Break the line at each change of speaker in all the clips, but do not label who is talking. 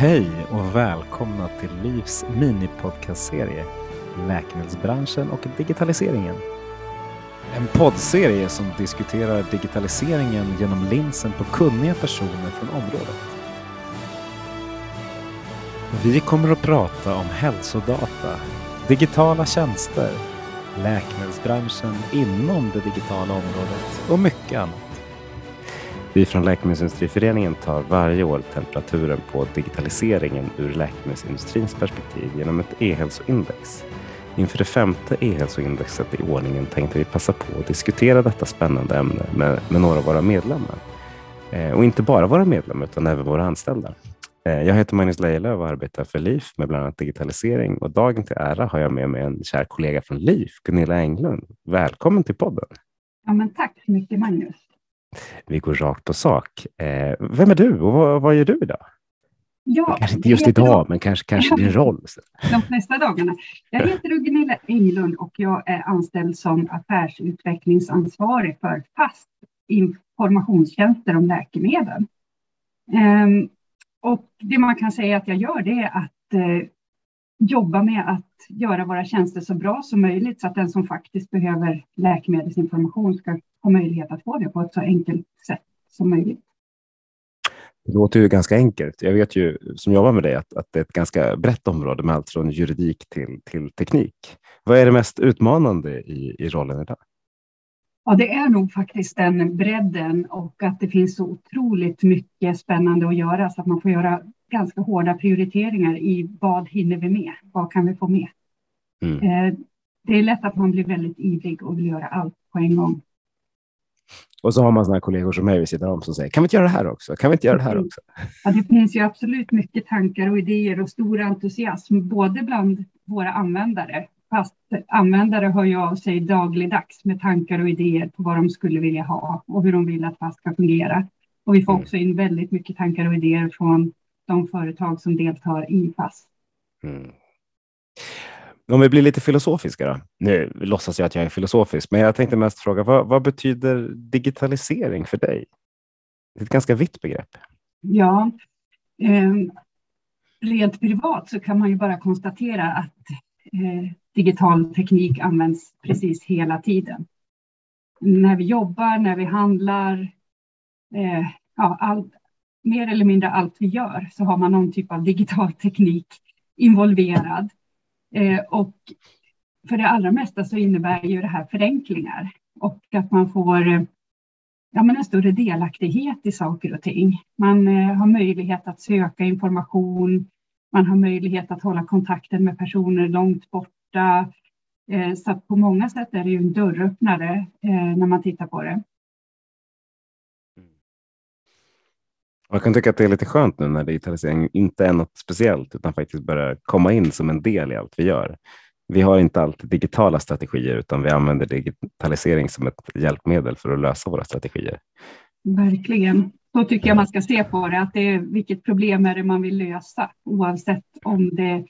Hej och välkomna till Livs minipodcastserie Läkemedelsbranschen och digitaliseringen. En poddserie som diskuterar digitaliseringen genom linsen på kunniga personer från området. Vi kommer att prata om hälsodata, digitala tjänster, läkemedelsbranschen inom det digitala området och mycket annat. Vi från Läkemedelsindustriföreningen tar varje år temperaturen på digitaliseringen ur läkemedelsindustrins perspektiv genom ett e-hälsoindex. Inför det femte e-hälsoindexet i ordningen tänkte vi passa på att diskutera detta spännande ämne med, med några av våra medlemmar. Eh, och inte bara våra medlemmar utan även våra anställda. Eh, jag heter Magnus Lejelöw och arbetar för LIF med bland annat digitalisering och dagen till ära har jag med mig en kär kollega från LIF, Gunilla Englund. Välkommen till podden!
Ja, men tack så mycket Magnus!
Vi går rakt på sak. Eh, vem är du och vad, vad gör du idag?
Ja,
kanske inte just idag, jag... men kanske, kanske din roll.
De flesta dagarna. Jag heter Gunilla Englund och jag är anställd som affärsutvecklingsansvarig för fast informationstjänster om läkemedel. Um, och det man kan säga att jag gör det är att eh, jobba med att göra våra tjänster så bra som möjligt så att den som faktiskt behöver läkemedelsinformation ska ha möjlighet att få det på ett så enkelt sätt som möjligt.
Det låter ju ganska enkelt. Jag vet ju som jobbar med det att, att det är ett ganska brett område med allt från juridik till, till teknik. Vad är det mest utmanande i, i rollen idag?
Ja, det är nog faktiskt den bredden och att det finns så otroligt mycket spännande att göra så att man får göra ganska hårda prioriteringar i vad hinner vi med? Vad kan vi få med? Mm. Eh, det är lätt att man blir väldigt ivrig och vill göra allt på en gång.
Och så har man sådana kollegor som mig vid sidan om som säger, kan vi inte göra det här också? Kan vi inte göra det här mm. också?
Ja, det finns ju absolut mycket tankar och idéer och stor entusiasm, både bland våra användare. Fast användare hör ju av sig dagligdags med tankar och idéer på vad de skulle vilja ha och hur de vill att FAST ska fungera. Och vi får mm. också in väldigt mycket tankar och idéer från de företag som deltar i FAST. Mm.
Om vi blir lite filosofiska då. Nu låtsas jag att jag är filosofisk, men jag tänkte mest fråga vad, vad betyder digitalisering för dig? Det är ett ganska vitt begrepp.
Ja, eh, rent privat så kan man ju bara konstatera att eh, digital teknik används precis hela tiden. När vi jobbar, när vi handlar, eh, ja, all, mer eller mindre allt vi gör så har man någon typ av digital teknik involverad. Eh, och för det allra mesta så innebär ju det här förenklingar och att man får eh, ja, men en större delaktighet i saker och ting. Man eh, har möjlighet att söka information. Man har möjlighet att hålla kontakten med personer långt borta. Eh, så på många sätt är det ju en dörröppnare eh, när man tittar på det.
Jag kan tycka att det är lite skönt nu när digitalisering inte är något speciellt utan faktiskt börjar komma in som en del i allt vi gör. Vi har inte alltid digitala strategier utan vi använder digitalisering som ett hjälpmedel för att lösa våra strategier.
Verkligen. Så tycker jag man ska se på det, att det är vilket problem är det man vill lösa oavsett om det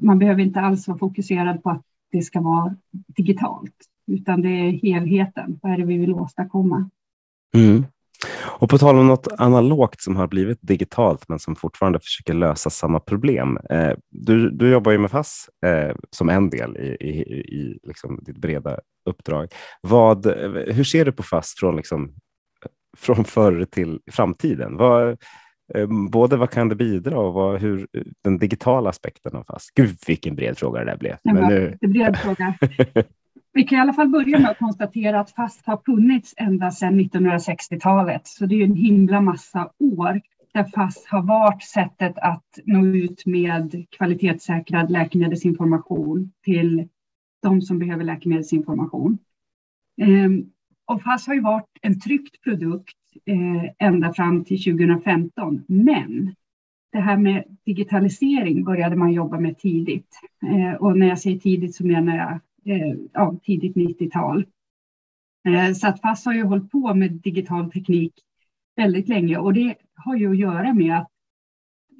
man behöver inte alls vara fokuserad på att det ska vara digitalt, utan det är helheten. Vad är det vi vill åstadkomma?
Mm. Och på tal om något analogt som har blivit digitalt men som fortfarande försöker lösa samma problem. Eh, du, du jobbar ju med FASS eh, som en del i, i, i liksom ditt breda uppdrag. Vad, hur ser du på FASS från, liksom, från förr till framtiden? Vad, eh, både vad kan det bidra och vad, hur, den digitala aspekten av FASS? Gud vilken bred fråga det där blev.
Men nu... Det bred fråga. Vi kan i alla fall börja med att konstatera att FAST har funnits ända sedan 1960-talet, så det är en himla massa år där FAST har varit sättet att nå ut med kvalitetssäkrad läkemedelsinformation till de som behöver läkemedelsinformation. Ehm, och FAST har ju varit en tryckt produkt eh, ända fram till 2015, men det här med digitalisering började man jobba med tidigt. Eh, och när jag säger tidigt så menar jag Eh, ja, tidigt 90-tal. Eh, så att FASS har ju hållit på med digital teknik väldigt länge och det har ju att göra med att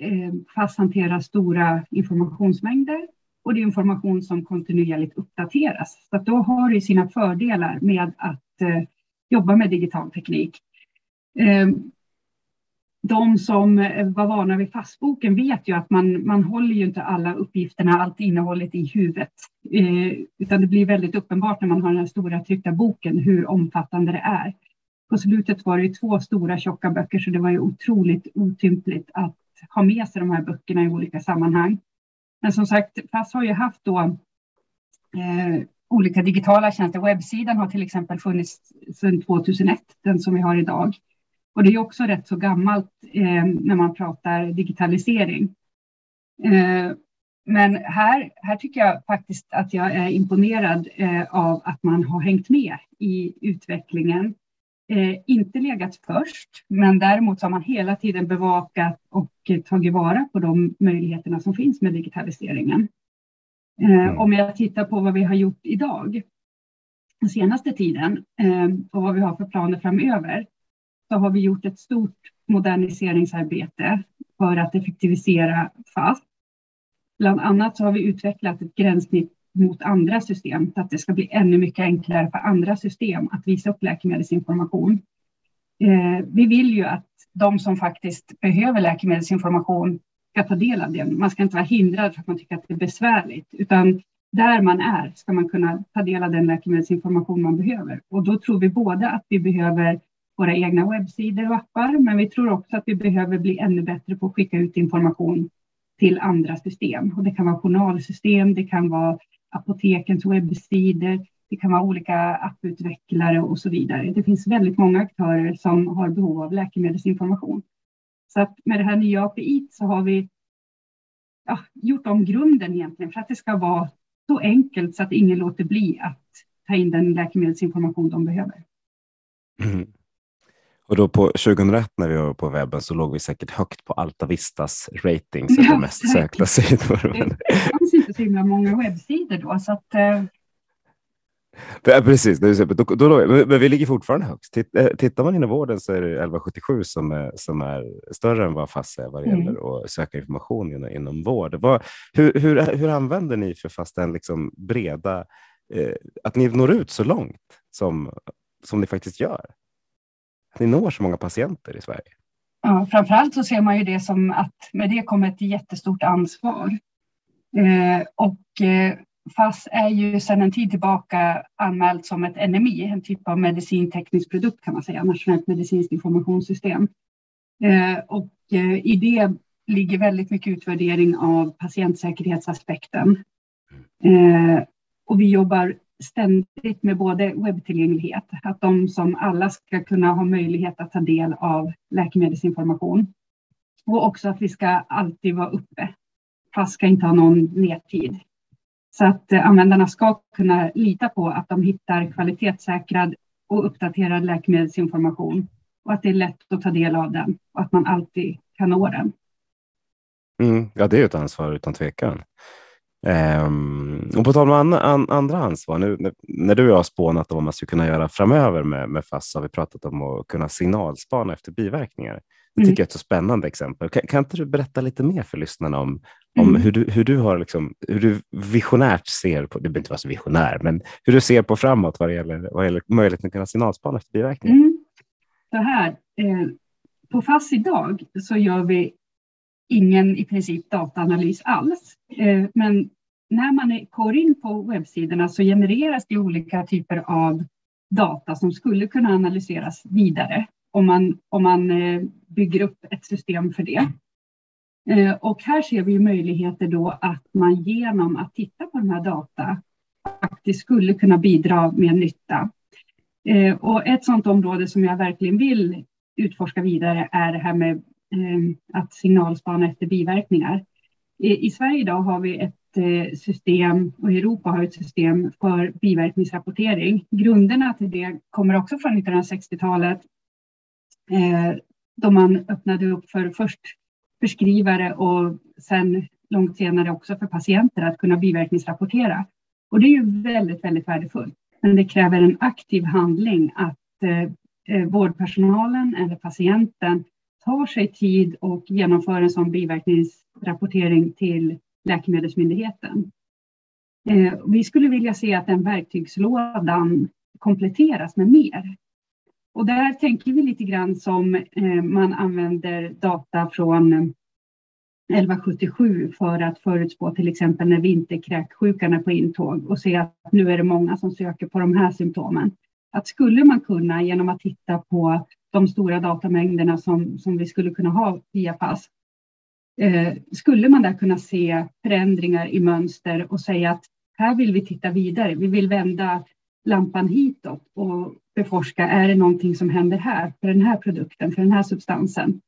eh, FASS hanterar stora informationsmängder och det är information som kontinuerligt uppdateras. Så att då har det sina fördelar med att jobba med digital teknik de som eh, var vana vid fastboken vet ju att man, man håller ju inte alla uppgifterna, allt innehållet i huvudet. Eh, utan det blir väldigt uppenbart när man har den här stora tryckta boken hur omfattande det är. På slutet var det två stora tjocka böcker så det var ju otroligt otympligt att ha med sig de här böckerna i olika sammanhang. Men som sagt, FASS har ju haft då eh, olika digitala tjänster. Webbsidan har till exempel funnits sedan 2001, den som vi har idag. Och det är också rätt så gammalt eh, när man pratar digitalisering. Eh, men här, här tycker jag faktiskt att jag är imponerad eh, av att man har hängt med i utvecklingen. Eh, inte legat först, men däremot har man hela tiden bevakat och tagit vara på de möjligheterna som finns med digitaliseringen. Eh, mm. Om jag tittar på vad vi har gjort idag, den senaste tiden eh, och vad vi har för planer framöver, så har vi gjort ett stort moderniseringsarbete för att effektivisera FAST. Bland annat så har vi utvecklat ett gränssnitt mot andra system så att det ska bli ännu mycket enklare för andra system att visa upp läkemedelsinformation. Eh, vi vill ju att de som faktiskt behöver läkemedelsinformation ska ta del av den. Man ska inte vara hindrad för att man tycker att det är besvärligt, utan där man är ska man kunna ta del av den läkemedelsinformation man behöver. Och då tror vi både att vi behöver våra egna webbsidor och appar, men vi tror också att vi behöver bli ännu bättre på att skicka ut information till andra system. Och det kan vara journalsystem, det kan vara apotekens webbsidor, det kan vara olika apputvecklare och så vidare. Det finns väldigt många aktörer som har behov av läkemedelsinformation. Så att med det här nya API så har vi ja, gjort om grunden egentligen för att det ska vara så enkelt så att ingen låter bli att ta in den läkemedelsinformation de behöver.
Mm. Och då på 2001 när vi var på webben så låg vi säkert högt på Alta Vistas ratings ja, mest sökta sidor.
Det fanns inte så himla många webbsidor då så att eh...
Ja, precis, då, då, då, men vi ligger fortfarande högst. Eh, tittar man inom vården så är det 1177 som är, som är större än vad FASS är vad det mm. gäller att söka information inom, inom vård. Vad, hur, hur, hur använder ni för fast den liksom breda, eh, att ni når ut så långt som, som ni faktiskt gör? Ni når så många patienter i Sverige?
Ja, framförallt så ser man ju det som att med det kommer ett jättestort ansvar. Eh, och eh, FASS är ju sedan en tid tillbaka anmält som ett NMI, en typ av medicinteknisk produkt kan man säga, nationellt medicinskt informationssystem. Eh, och eh, i det ligger väldigt mycket utvärdering av patientsäkerhetsaspekten. Eh, och vi jobbar ständigt med både webbtillgänglighet, att de som alla ska kunna ha möjlighet att ta del av läkemedelsinformation. Och också att vi ska alltid vara uppe, fast ska inte ha någon nedtid. Så att eh, användarna ska kunna lita på att de hittar kvalitetssäkrad och uppdaterad läkemedelsinformation och att det är lätt att ta del av den och att man alltid kan nå den.
Mm, ja, det är ett ansvar utan tvekan. Um, och på tal om an, andra ansvar, nu, när, när du och jag har spånat om vad man skulle kunna göra framöver med, med FASS har vi pratat om att kunna signalspana efter biverkningar. Det tycker mm. jag är ett så spännande exempel. Kan, kan inte du berätta lite mer för lyssnarna om, om mm. hur, du, hur, du har liksom, hur du visionärt ser på, det behöver inte vara så visionär, men hur du ser på framåt vad det gäller, vad gäller möjligheten att kunna signalspana efter biverkningar? Mm.
Så här, eh, på FASS idag så gör vi ingen i princip dataanalys alls. Eh, men när man går in på webbsidorna så genereras det olika typer av data som skulle kunna analyseras vidare om man, om man eh, bygger upp ett system för det. Eh, och här ser vi möjligheter då att man genom att titta på de här data faktiskt skulle kunna bidra med nytta. Eh, och ett sådant område som jag verkligen vill utforska vidare är det här med att signalspana efter biverkningar. I Sverige idag har vi ett system och Europa har ett system för biverkningsrapportering. Grunderna till det kommer också från 1960-talet eh, då man öppnade upp för först förskrivare och sen långt senare också för patienter att kunna biverkningsrapportera. Och det är ju väldigt, väldigt värdefullt. Men det kräver en aktiv handling att eh, eh, vårdpersonalen eller patienten tar sig tid och genomför en sån biverkningsrapportering till Läkemedelsmyndigheten. Eh, vi skulle vilja se att den verktygslådan kompletteras med mer. Och där tänker vi lite grann som eh, man använder data från 1177 för att förutspå till exempel när vinterkräksjukan är på intåg och se att nu är det många som söker på de här symptomen. Att skulle man kunna genom att titta på de stora datamängderna som, som vi skulle kunna ha via pass, Eh, skulle man där kunna se förändringar i mönster och säga att här vill vi titta vidare. Vi vill vända lampan hitåt och beforska, är det någonting som händer här för den här produkten, för den här substansen?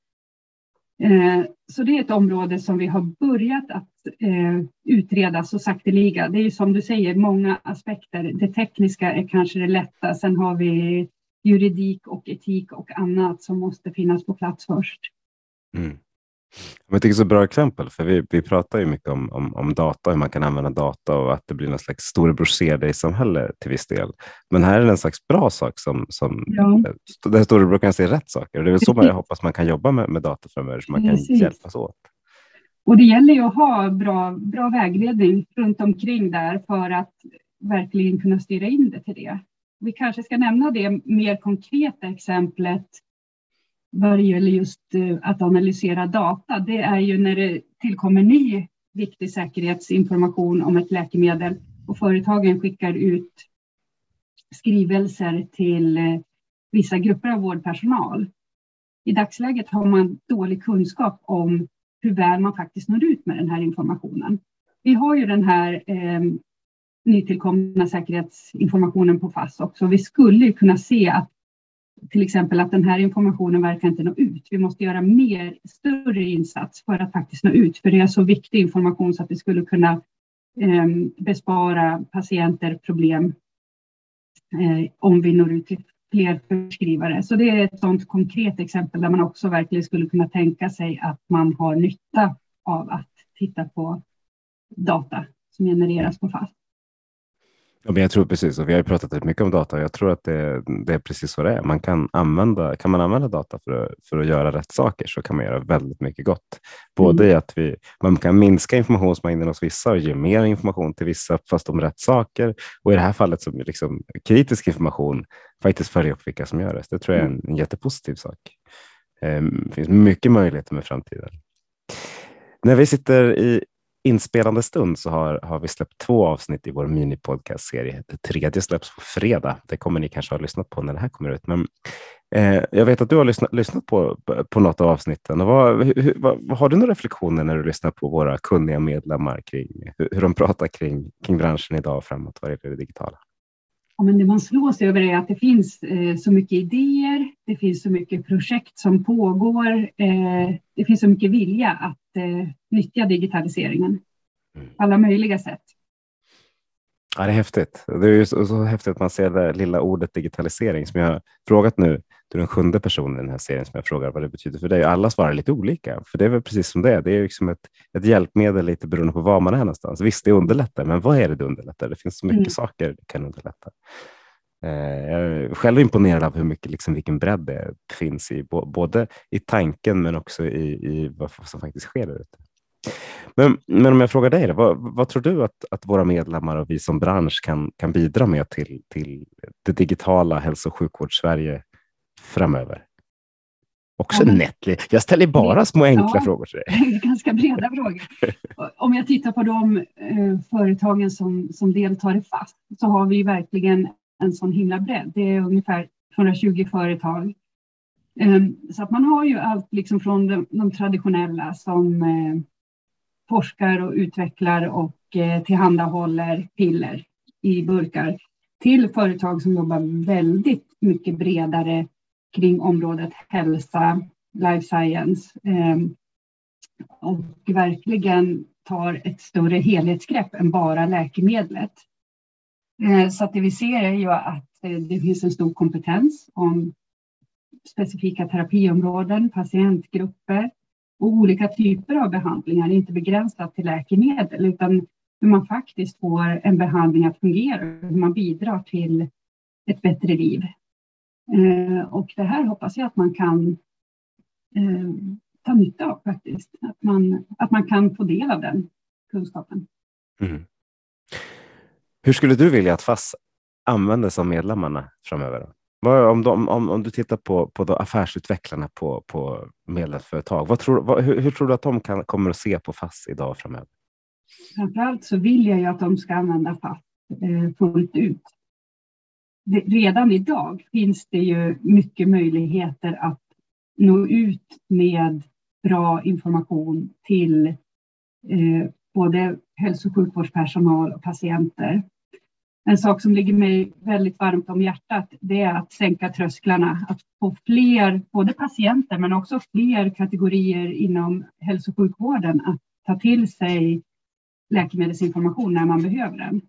Eh, så det är ett område som vi har börjat att eh, utreda så sakteliga. Det är ju som du säger, många aspekter. Det tekniska är kanske det lätta. Sen har vi juridik och etik och annat som måste finnas på plats först.
Mm. Jag tycker det är ett bra exempel, för vi, vi pratar ju mycket om, om, om data, hur man kan använda data och att det blir någon slags storebror ser dig-samhälle till viss del. Men här är det en slags bra sak som, som ja. där storebror kan se rätt saker. Och det är väl så man, jag hoppas man kan jobba med, med data framöver, så man kan Precis. hjälpas åt.
Och det gäller ju att ha bra, bra vägledning runt omkring där för att verkligen kunna styra in det till det. Vi kanske ska nämna det mer konkreta exemplet vad det gäller just eh, att analysera data, det är ju när det tillkommer ny viktig säkerhetsinformation om ett läkemedel och företagen skickar ut skrivelser till eh, vissa grupper av vårdpersonal. I dagsläget har man dålig kunskap om hur väl man faktiskt når ut med den här informationen. Vi har ju den här eh, nytillkomna säkerhetsinformationen på FASS också. Vi skulle kunna se att till exempel att den här informationen verkar inte nå ut. Vi måste göra mer, större insats för att faktiskt nå ut, för det är så viktig information så att vi skulle kunna eh, bespara patienter problem eh, om vi når ut till fler förskrivare. Så det är ett sådant konkret exempel där man också verkligen skulle kunna tänka sig att man har nytta av att titta på data som genereras på fast.
Ja, men jag tror precis, och vi har ju pratat rätt mycket om data och jag tror att det, det, är precis så det är. Man kan, använda, kan man använda data för att, för att göra rätt saker så kan man göra väldigt mycket gott. Både mm. i att vi, man kan minska informationsmängden hos vissa och ge mer information till vissa fast om rätt saker. Och i det här fallet som liksom kritisk information faktiskt följa upp vilka som gör det. Det tror jag är en, en jättepositiv sak. Ehm, det finns mycket möjligheter med framtiden. När vi sitter i inspelande stund så har, har vi släppt två avsnitt i vår minipodcast-serie. Det tredje släpps på fredag. Det kommer ni kanske ha lyssnat på när det här kommer ut. Men eh, jag vet att du har lyssnat, lyssnat på, på något av avsnitten. Och vad, hur, vad, har du några reflektioner när du lyssnar på våra kunniga medlemmar kring hur, hur de pratar kring, kring branschen idag och framåt vad gäller det digitala?
Ja, men det man slås över är att det finns eh, så mycket idéer, det finns så mycket projekt som pågår, eh, det finns så mycket vilja att eh, nyttja digitaliseringen mm. på alla möjliga sätt.
Ja, det är häftigt. Det är så, så häftigt att man ser det lilla ordet digitalisering som jag har frågat nu. Du är den sjunde personen i den här serien som jag frågar vad det betyder för dig. Alla svarar lite olika, för det är väl precis som det är. Det är liksom ett, ett hjälpmedel lite beroende på var man är någonstans. Visst, det underlättar, men vad är det det underlättar? Det finns så mycket mm. saker det kan underlätta. Eh, jag är själv imponerad av hur mycket, liksom, vilken bredd det finns i både i tanken men också i, i vad som faktiskt sker där ute. Men, men om jag frågar dig, vad, vad, tror du att, att våra medlemmar och vi som bransch kan, kan bidra med till, till det digitala hälso och sjukvårds-Sverige framöver? Också ja, Netly. Jag ställer bara små enkla ja, frågor till
dig. Ganska breda frågor. Om jag tittar på de eh, företagen som, som deltar i FAST så har vi verkligen en sån himla bredd. Det är ungefär 220 företag. Ehm, så att man har ju allt liksom från de, de traditionella som eh, forskar och utvecklar och eh, tillhandahåller piller i burkar till företag som jobbar väldigt mycket bredare kring området hälsa, life science ehm, och verkligen tar ett större helhetsgrepp än bara läkemedlet. Eh, så att det vi ser är ju att eh, det finns en stor kompetens om specifika terapiområden, patientgrupper och olika typer av behandlingar, inte begränsat till läkemedel, utan hur man faktiskt får en behandling att fungera, hur man bidrar till ett bättre liv. Eh, och det här hoppas jag att man kan ta nytta av faktiskt, att man, att man kan få del av den kunskapen. Mm.
Hur skulle du vilja att FASS användes av medlemmarna framöver? Om, de, om, om du tittar på, på affärsutvecklarna på, på medlemsföretag, vad tror, vad, hur, hur, tror du att de kan, kommer att se på FASS idag och framöver?
Framförallt så vill jag ju att de ska använda FASS eh, fullt ut. Redan idag finns det ju mycket möjligheter att nå ut med bra information till eh, både hälso och sjukvårdspersonal och patienter. En sak som ligger mig väldigt varmt om hjärtat det är att sänka trösklarna, att få fler, både patienter men också fler kategorier inom hälso och sjukvården att ta till sig läkemedelsinformation när man behöver den.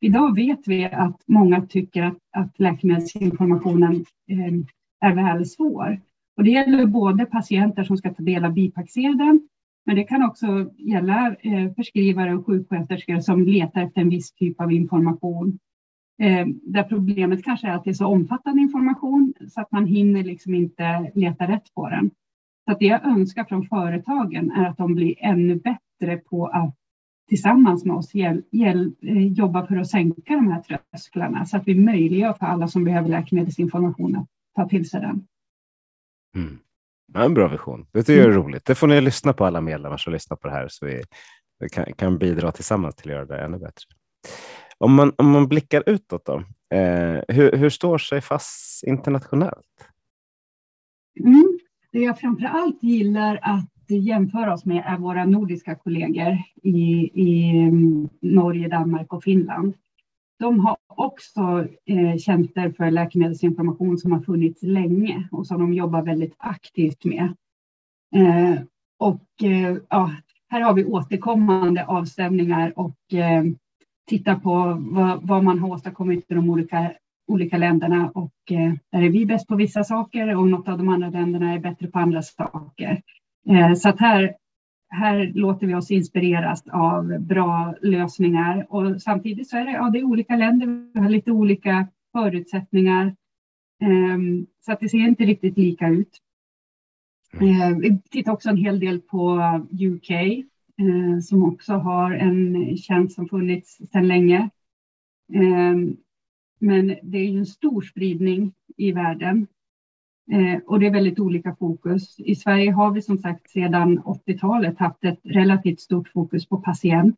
Idag vet vi att många tycker att, att läkemedelsinformationen eh, är väl svår. Och det gäller både patienter som ska ta del av bipacksedeln, men det kan också gälla eh, förskrivare och sjuksköterskor som letar efter en viss typ av information. Eh, där problemet kanske är att det är så omfattande information så att man hinner liksom inte leta rätt på den. Så att det jag önskar från företagen är att de blir ännu bättre på att tillsammans med oss hjäl, hjäl, eh, jobba för att sänka de här trösklarna så att vi möjliggör för alla som behöver läkemedelsinformation att ta till sig den.
Mm. Ja, en bra vision. Det tycker jag är mm. roligt. Det får ni lyssna på alla medlemmar som lyssnar på det här så vi kan, kan bidra tillsammans till att göra det ännu bättre. Om man, om man blickar utåt då, eh, hur, hur står sig FASS internationellt?
Mm. Det jag framför allt gillar att jämföra oss med är våra nordiska kollegor i, i mm, Norge, Danmark och Finland. De har också eh, tjänster för läkemedelsinformation som har funnits länge och som de jobbar väldigt aktivt med. Eh, och eh, ja, här har vi återkommande avstämningar och eh, tittar på vad, vad, man har åstadkommit i de olika, olika länderna och eh, där är vi bäst på vissa saker och något av de andra länderna är bättre på andra saker. Eh, så att här här låter vi oss inspireras av bra lösningar och samtidigt så är det, ja, det är olika länder, vi har lite olika förutsättningar. Ehm, så att det ser inte riktigt lika ut. Ehm, vi tittar också en hel del på UK eh, som också har en tjänst som funnits sedan länge. Ehm, men det är ju en stor spridning i världen Eh, och det är väldigt olika fokus. I Sverige har vi som sagt sedan 80-talet haft ett relativt stort fokus på patient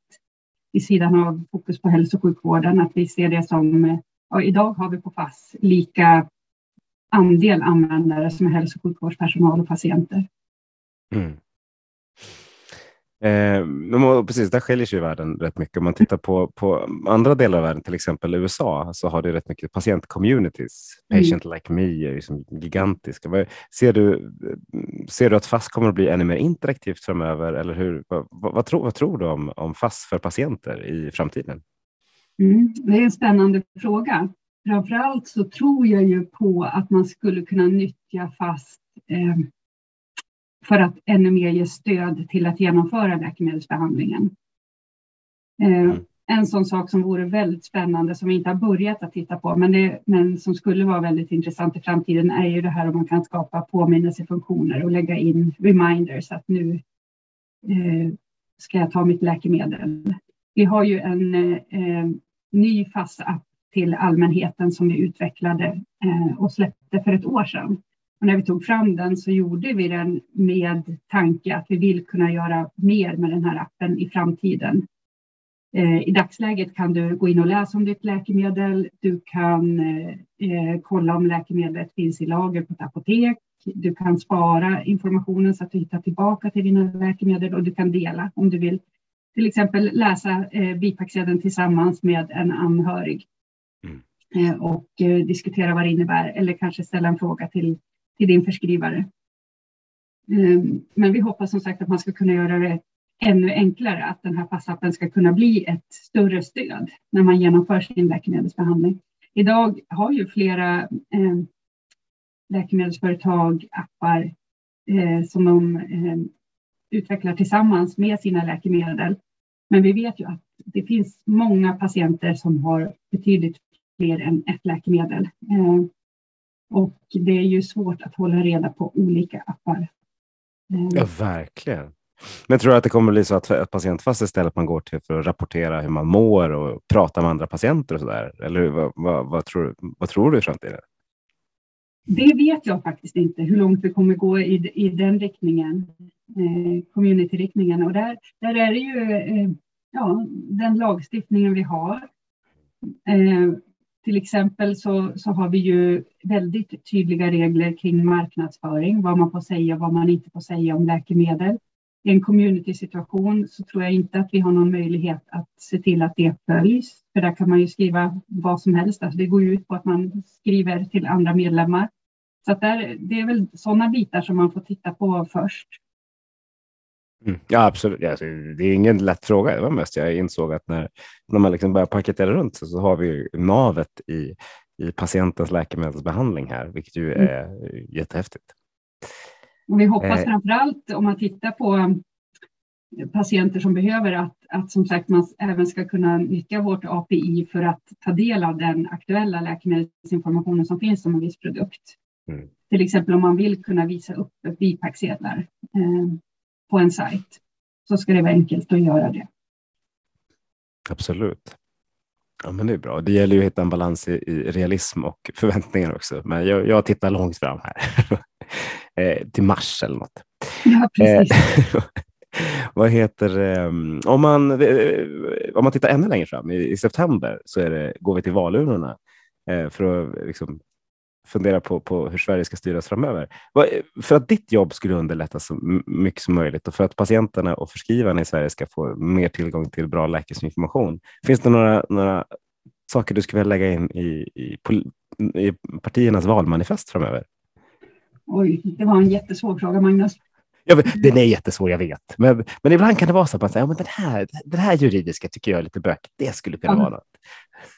vid sidan av fokus på hälso och sjukvården. Att vi ser det som, eh, ja, idag har vi på FASS lika andel användare som är hälso och sjukvårdspersonal och patienter. Mm.
Eh, precis, där skiljer sig världen rätt mycket. Om man tittar på, på andra delar av världen, till exempel USA, så har det rätt mycket patientcommunities. Mm. Patient like me är liksom gigantiska. Ser du, ser du att FASS kommer att bli ännu mer interaktivt framöver? Eller hur, vad, vad, vad, tror, vad tror du om, om FASS för patienter i framtiden?
Mm, det är en spännande fråga. Framför allt så tror jag ju på att man skulle kunna nyttja FASS eh, för att ännu mer ge stöd till att genomföra läkemedelsbehandlingen. Eh, mm. En sån sak som vore väldigt spännande som vi inte har börjat att titta på men, det, men som skulle vara väldigt intressant i framtiden är ju det här om man kan skapa påminnelsefunktioner och lägga in reminders att nu eh, ska jag ta mitt läkemedel. Vi har ju en eh, ny fast app till allmänheten som vi utvecklade eh, och släppte för ett år sedan och när vi tog fram den så gjorde vi den med tanke att vi vill kunna göra mer med den här appen i framtiden. Eh, I dagsläget kan du gå in och läsa om ditt läkemedel. Du kan eh, kolla om läkemedlet finns i lager på ett apotek. Du kan spara informationen så att du hittar tillbaka till dina läkemedel och du kan dela om du vill. Till exempel läsa eh, bipacksedeln tillsammans med en anhörig mm. och diskutera vad det innebär eller kanske ställa en fråga till till din förskrivare. Ehm, men vi hoppas som sagt att man ska kunna göra det ännu enklare, att den här passappen ska kunna bli ett större stöd när man genomför sin läkemedelsbehandling. Idag har ju flera ehm, läkemedelsföretag appar eh, som de ehm, utvecklar tillsammans med sina läkemedel. Men vi vet ju att det finns många patienter som har betydligt fler än ett läkemedel. Och det är ju svårt att hålla reda på olika appar.
Ja, eh, verkligen. Men tror du att det kommer bli så att, att patientfast istället man går till för att rapportera hur man mår och prata med andra patienter och så där? Eller vad, vad, vad, tror, vad tror du i framtiden?
Det vet jag faktiskt inte, hur långt vi kommer gå i, i den riktningen, eh, community-riktningen. Och där, där är det ju eh, ja, den lagstiftningen vi har. Eh, till exempel så, så har vi ju väldigt tydliga regler kring marknadsföring, vad man får säga och vad man inte får säga om läkemedel. I en community-situation så tror jag inte att vi har någon möjlighet att se till att det följs. För där kan man ju skriva vad som helst. Alltså det går ut på att man skriver till andra medlemmar. Så att där, det är väl sådana bitar som man får titta på först.
Mm. Ja, absolut. Alltså, det är ingen lätt fråga. Det var mest jag insåg att när, när man liksom börjar paketera runt så, så har vi navet i, i patientens läkemedelsbehandling här, vilket ju mm. är mm. jättehäftigt.
Och vi hoppas eh. framför allt om man tittar på eh, patienter som behöver att, att som sagt man även ska kunna nyttja vårt API för att ta del av den aktuella läkemedelsinformationen som finns om en viss produkt. Mm. Till exempel om man vill kunna visa upp bipacksedlar eh, på en sajt så ska det vara enkelt att göra det.
Absolut. Ja, men det är bra. Det gäller ju att hitta en balans i, i realism och förväntningar också. Men jag, jag tittar långt fram här. eh, till mars eller något.
Ja, precis. Eh,
vad heter um, om man eh, om man tittar ännu längre fram i, i september så är det, går vi till valurnorna eh, för att liksom, fundera på, på hur Sverige ska styras framöver. För att ditt jobb skulle underlättas så mycket som möjligt och för att patienterna och förskrivarna i Sverige ska få mer tillgång till bra läkemedelsinformation. Finns det några, några saker du skulle vilja lägga in i, i, i partiernas valmanifest framöver?
Oj, det var en jättesvår fråga, Magnus.
Ja, den är jättesvår, jag vet. Men, men ibland kan det vara så att man säger, ja, men den här, den här juridiska tycker jag är lite bökigt. Det skulle kunna ja. vara något.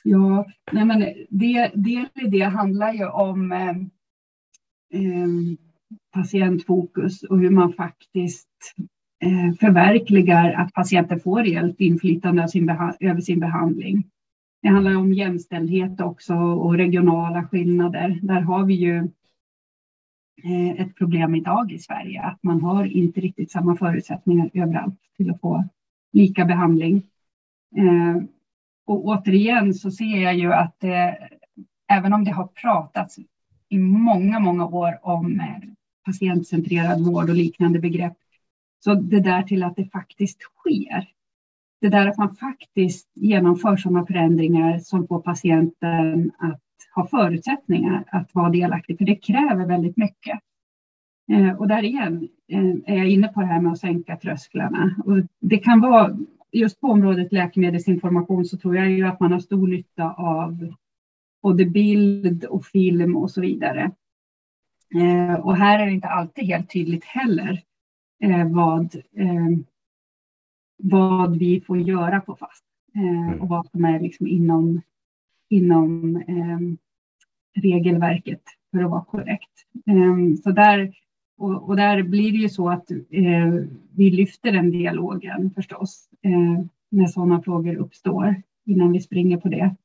Ja, nej men det, del i det handlar ju om eh, eh, patientfokus och hur man faktiskt eh, förverkligar att patienten får reellt inflytande sin över sin behandling. Det handlar om jämställdhet också och regionala skillnader. Där har vi ju Eh, ett problem idag i Sverige, att man har inte riktigt samma förutsättningar överallt till att få lika behandling. Eh, och återigen så ser jag ju att det, även om det har pratats i många, många år om patientcentrerad vård och liknande begrepp, så det där till att det faktiskt sker. Det där att man faktiskt genomför sådana förändringar som får patienten att ha förutsättningar att vara delaktig, för det kräver väldigt mycket. Eh, och där igen eh, är jag inne på det här med att sänka trösklarna. Och det kan vara just på området läkemedelsinformation så tror jag ju att man har stor nytta av både bild och film och så vidare. Eh, och här är det inte alltid helt tydligt heller vad, vad vi får göra på FAST mm. och vad som är liksom inom, inom regelverket för att vara korrekt. Ehm, så där och, och, där blir det ju så att eh, vi lyfter den dialogen förstås eh, när sådana frågor uppstår innan vi springer på det.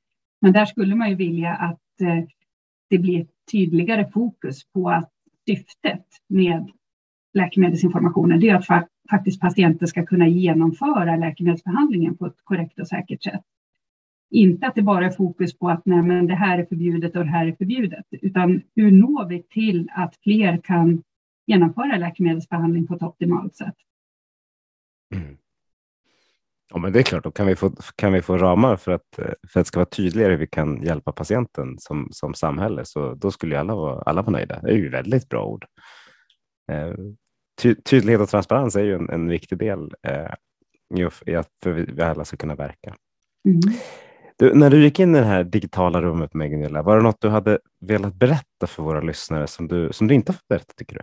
Men där skulle man ju vilja att eh, det blir ett tydligare fokus på att syftet med läkemedelsinformationen det är att faktiskt patienter ska kunna genomföra läkemedelsbehandlingen på ett korrekt och säkert sätt. Inte att det bara är fokus på att nej, men det här är förbjudet och det här är förbjudet, utan hur når vi till att fler kan genomföra läkemedelsbehandling på ett optimalt sätt.
Mm. Ja, men det är klart, då kan vi få, kan vi få ramar för att, för att det ska vara tydligare hur vi kan hjälpa patienten som, som samhälle, så då skulle alla vara, alla vara nöjda. Det är ju väldigt bra ord. Eh, ty, tydlighet och transparens är ju en, en viktig del eh, i att för vi alla ska kunna verka. Mm. Du, när du gick in i det här digitala rummet med Gunilla, var det något du hade velat berätta för våra lyssnare som du, som du inte har fått berätta, tycker du?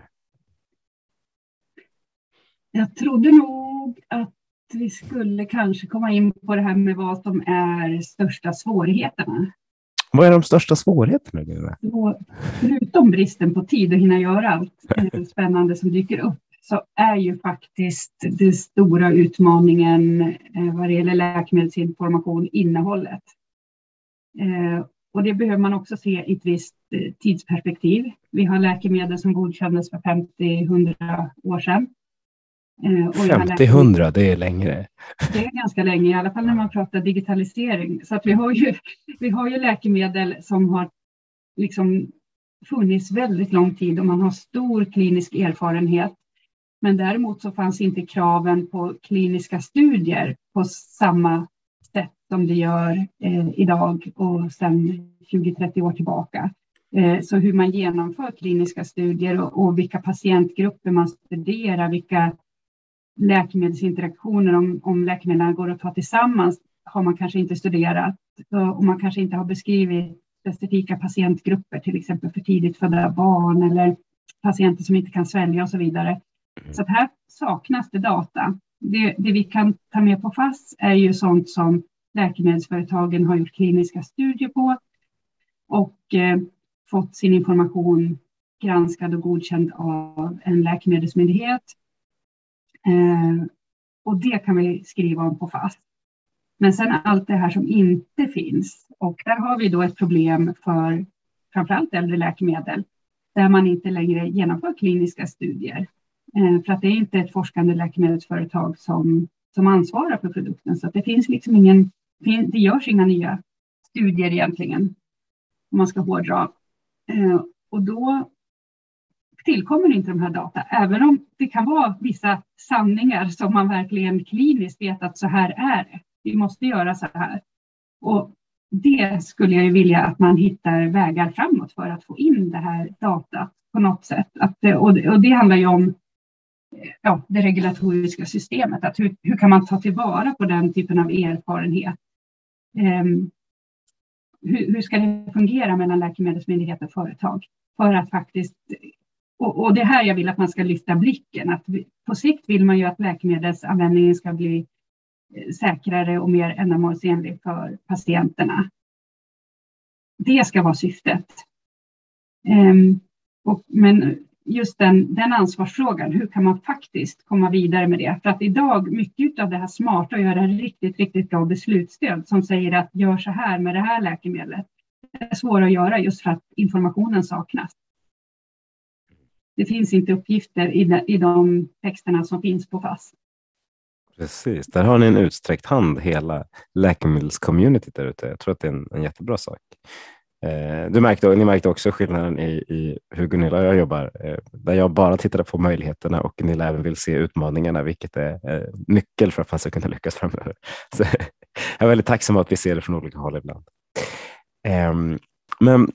Jag trodde nog att vi skulle kanske komma in på det här med vad som är största svårigheterna.
Vad är de största svårigheterna?
förutom bristen på tid att hinna göra allt eh, spännande som dyker upp så är ju faktiskt den stora utmaningen eh, vad det gäller läkemedelsinformation innehållet. Eh, och det behöver man också se i ett visst tidsperspektiv. Vi har läkemedel som godkändes för 50-100 år sedan
50-100, eh, det är längre.
Det är ganska länge, i alla fall när man pratar digitalisering. Så att vi, har ju, vi har ju läkemedel som har liksom funnits väldigt lång tid och man har stor klinisk erfarenhet. Men däremot så fanns inte kraven på kliniska studier på samma sätt som det gör eh, idag och sedan 20-30 år tillbaka. Eh, så hur man genomför kliniska studier och, och, vilka patientgrupper man studerar, vilka läkemedelsinteraktioner, om, om läkemedlen går att ta tillsammans, har man kanske inte studerat och man kanske inte har beskrivit specifika patientgrupper, till exempel för tidigt födda barn eller patienter som inte kan svälja och så vidare. Så här saknas det data. Det, det, vi kan ta med på FASS är ju sånt som läkemedelsföretagen har gjort kliniska studier på och eh, fått sin information granskad och godkänd av en läkemedelsmyndighet. Eh, och det kan vi skriva om på FASS. Men sen allt det här som inte finns och där har vi då ett problem för framförallt äldre läkemedel där man inte längre genomför kliniska studier. Eh, för att det är inte ett forskande läkemedelsföretag som, som ansvarar för produkten. Så det finns liksom ingen, det görs inga nya studier egentligen, om man ska hårdra. Eh, och då tillkommer inte de här data, även om det kan vara vissa sanningar som man verkligen kliniskt vet att så här är det. Vi måste göra så här. Och det skulle jag vilja att man hittar vägar framåt för att få in det här datat på något sätt. Att, och, det, och det handlar ju om ja, det regulatoriska systemet. Att hur, hur kan man ta tillvara på den typen av erfarenhet? Um, hur, hur, ska det fungera mellan läkemedelsmyndighet och företag? För att faktiskt, och, och det här jag vill att man ska lyfta blicken. Att vi, på sikt vill man ju att läkemedelsanvändningen ska bli eh, säkrare och mer ändamålsenlig för patienterna. Det ska vara syftet. Um, och, men just den, den ansvarsfrågan, hur kan man faktiskt komma vidare med det? För att idag, mycket av det här smarta och göra riktigt, riktigt bra beslutsstöd som säger att gör så här med det här läkemedlet, det är svårt att göra just för att informationen saknas. Det finns inte uppgifter i de, i de texterna som finns på FASS.
Precis, där har ni en utsträckt hand, hela läkemedelscommunityt där ute. Jag tror att det är en, en jättebra sak. Eh, du märkte, ni märkte också skillnaden i, i hur Gunilla och jag jobbar, eh, där jag bara tittade på möjligheterna och Gunilla även vill se utmaningarna, vilket är eh, nyckel för att man ska kunna lyckas framöver. Så jag är väldigt tacksam att vi ser det från olika håll ibland. Ehm, men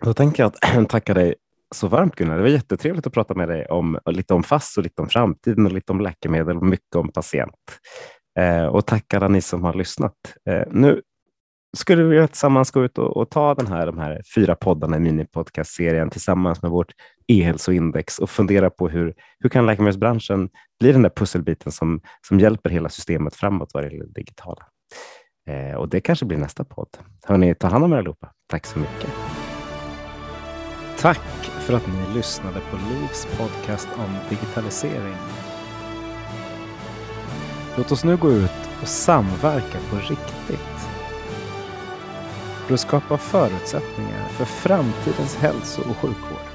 då tänker jag att tacka dig så varmt Gunnar. Det var jättetrevligt att prata med dig om lite om FASS och lite om framtiden och lite om läkemedel och mycket om patient. Eh, och tack alla ni som har lyssnat. Eh, nu skulle vi tillsammans gå ut och, och, ta den här, de här fyra poddarna i minipodcastserien tillsammans med vårt e-hälsoindex och fundera på hur, hur kan läkemedelsbranschen bli den där pusselbiten som, som hjälper hela systemet framåt vad det gäller det digitala. Eh, och det kanske blir nästa podd. Hörni, ta hand om er allihopa. Tack så mycket.
Tack för att ni lyssnade på Livs podcast om digitalisering. Låt oss nu gå ut och samverka på riktigt för att skapa förutsättningar för framtidens hälso och sjukvård.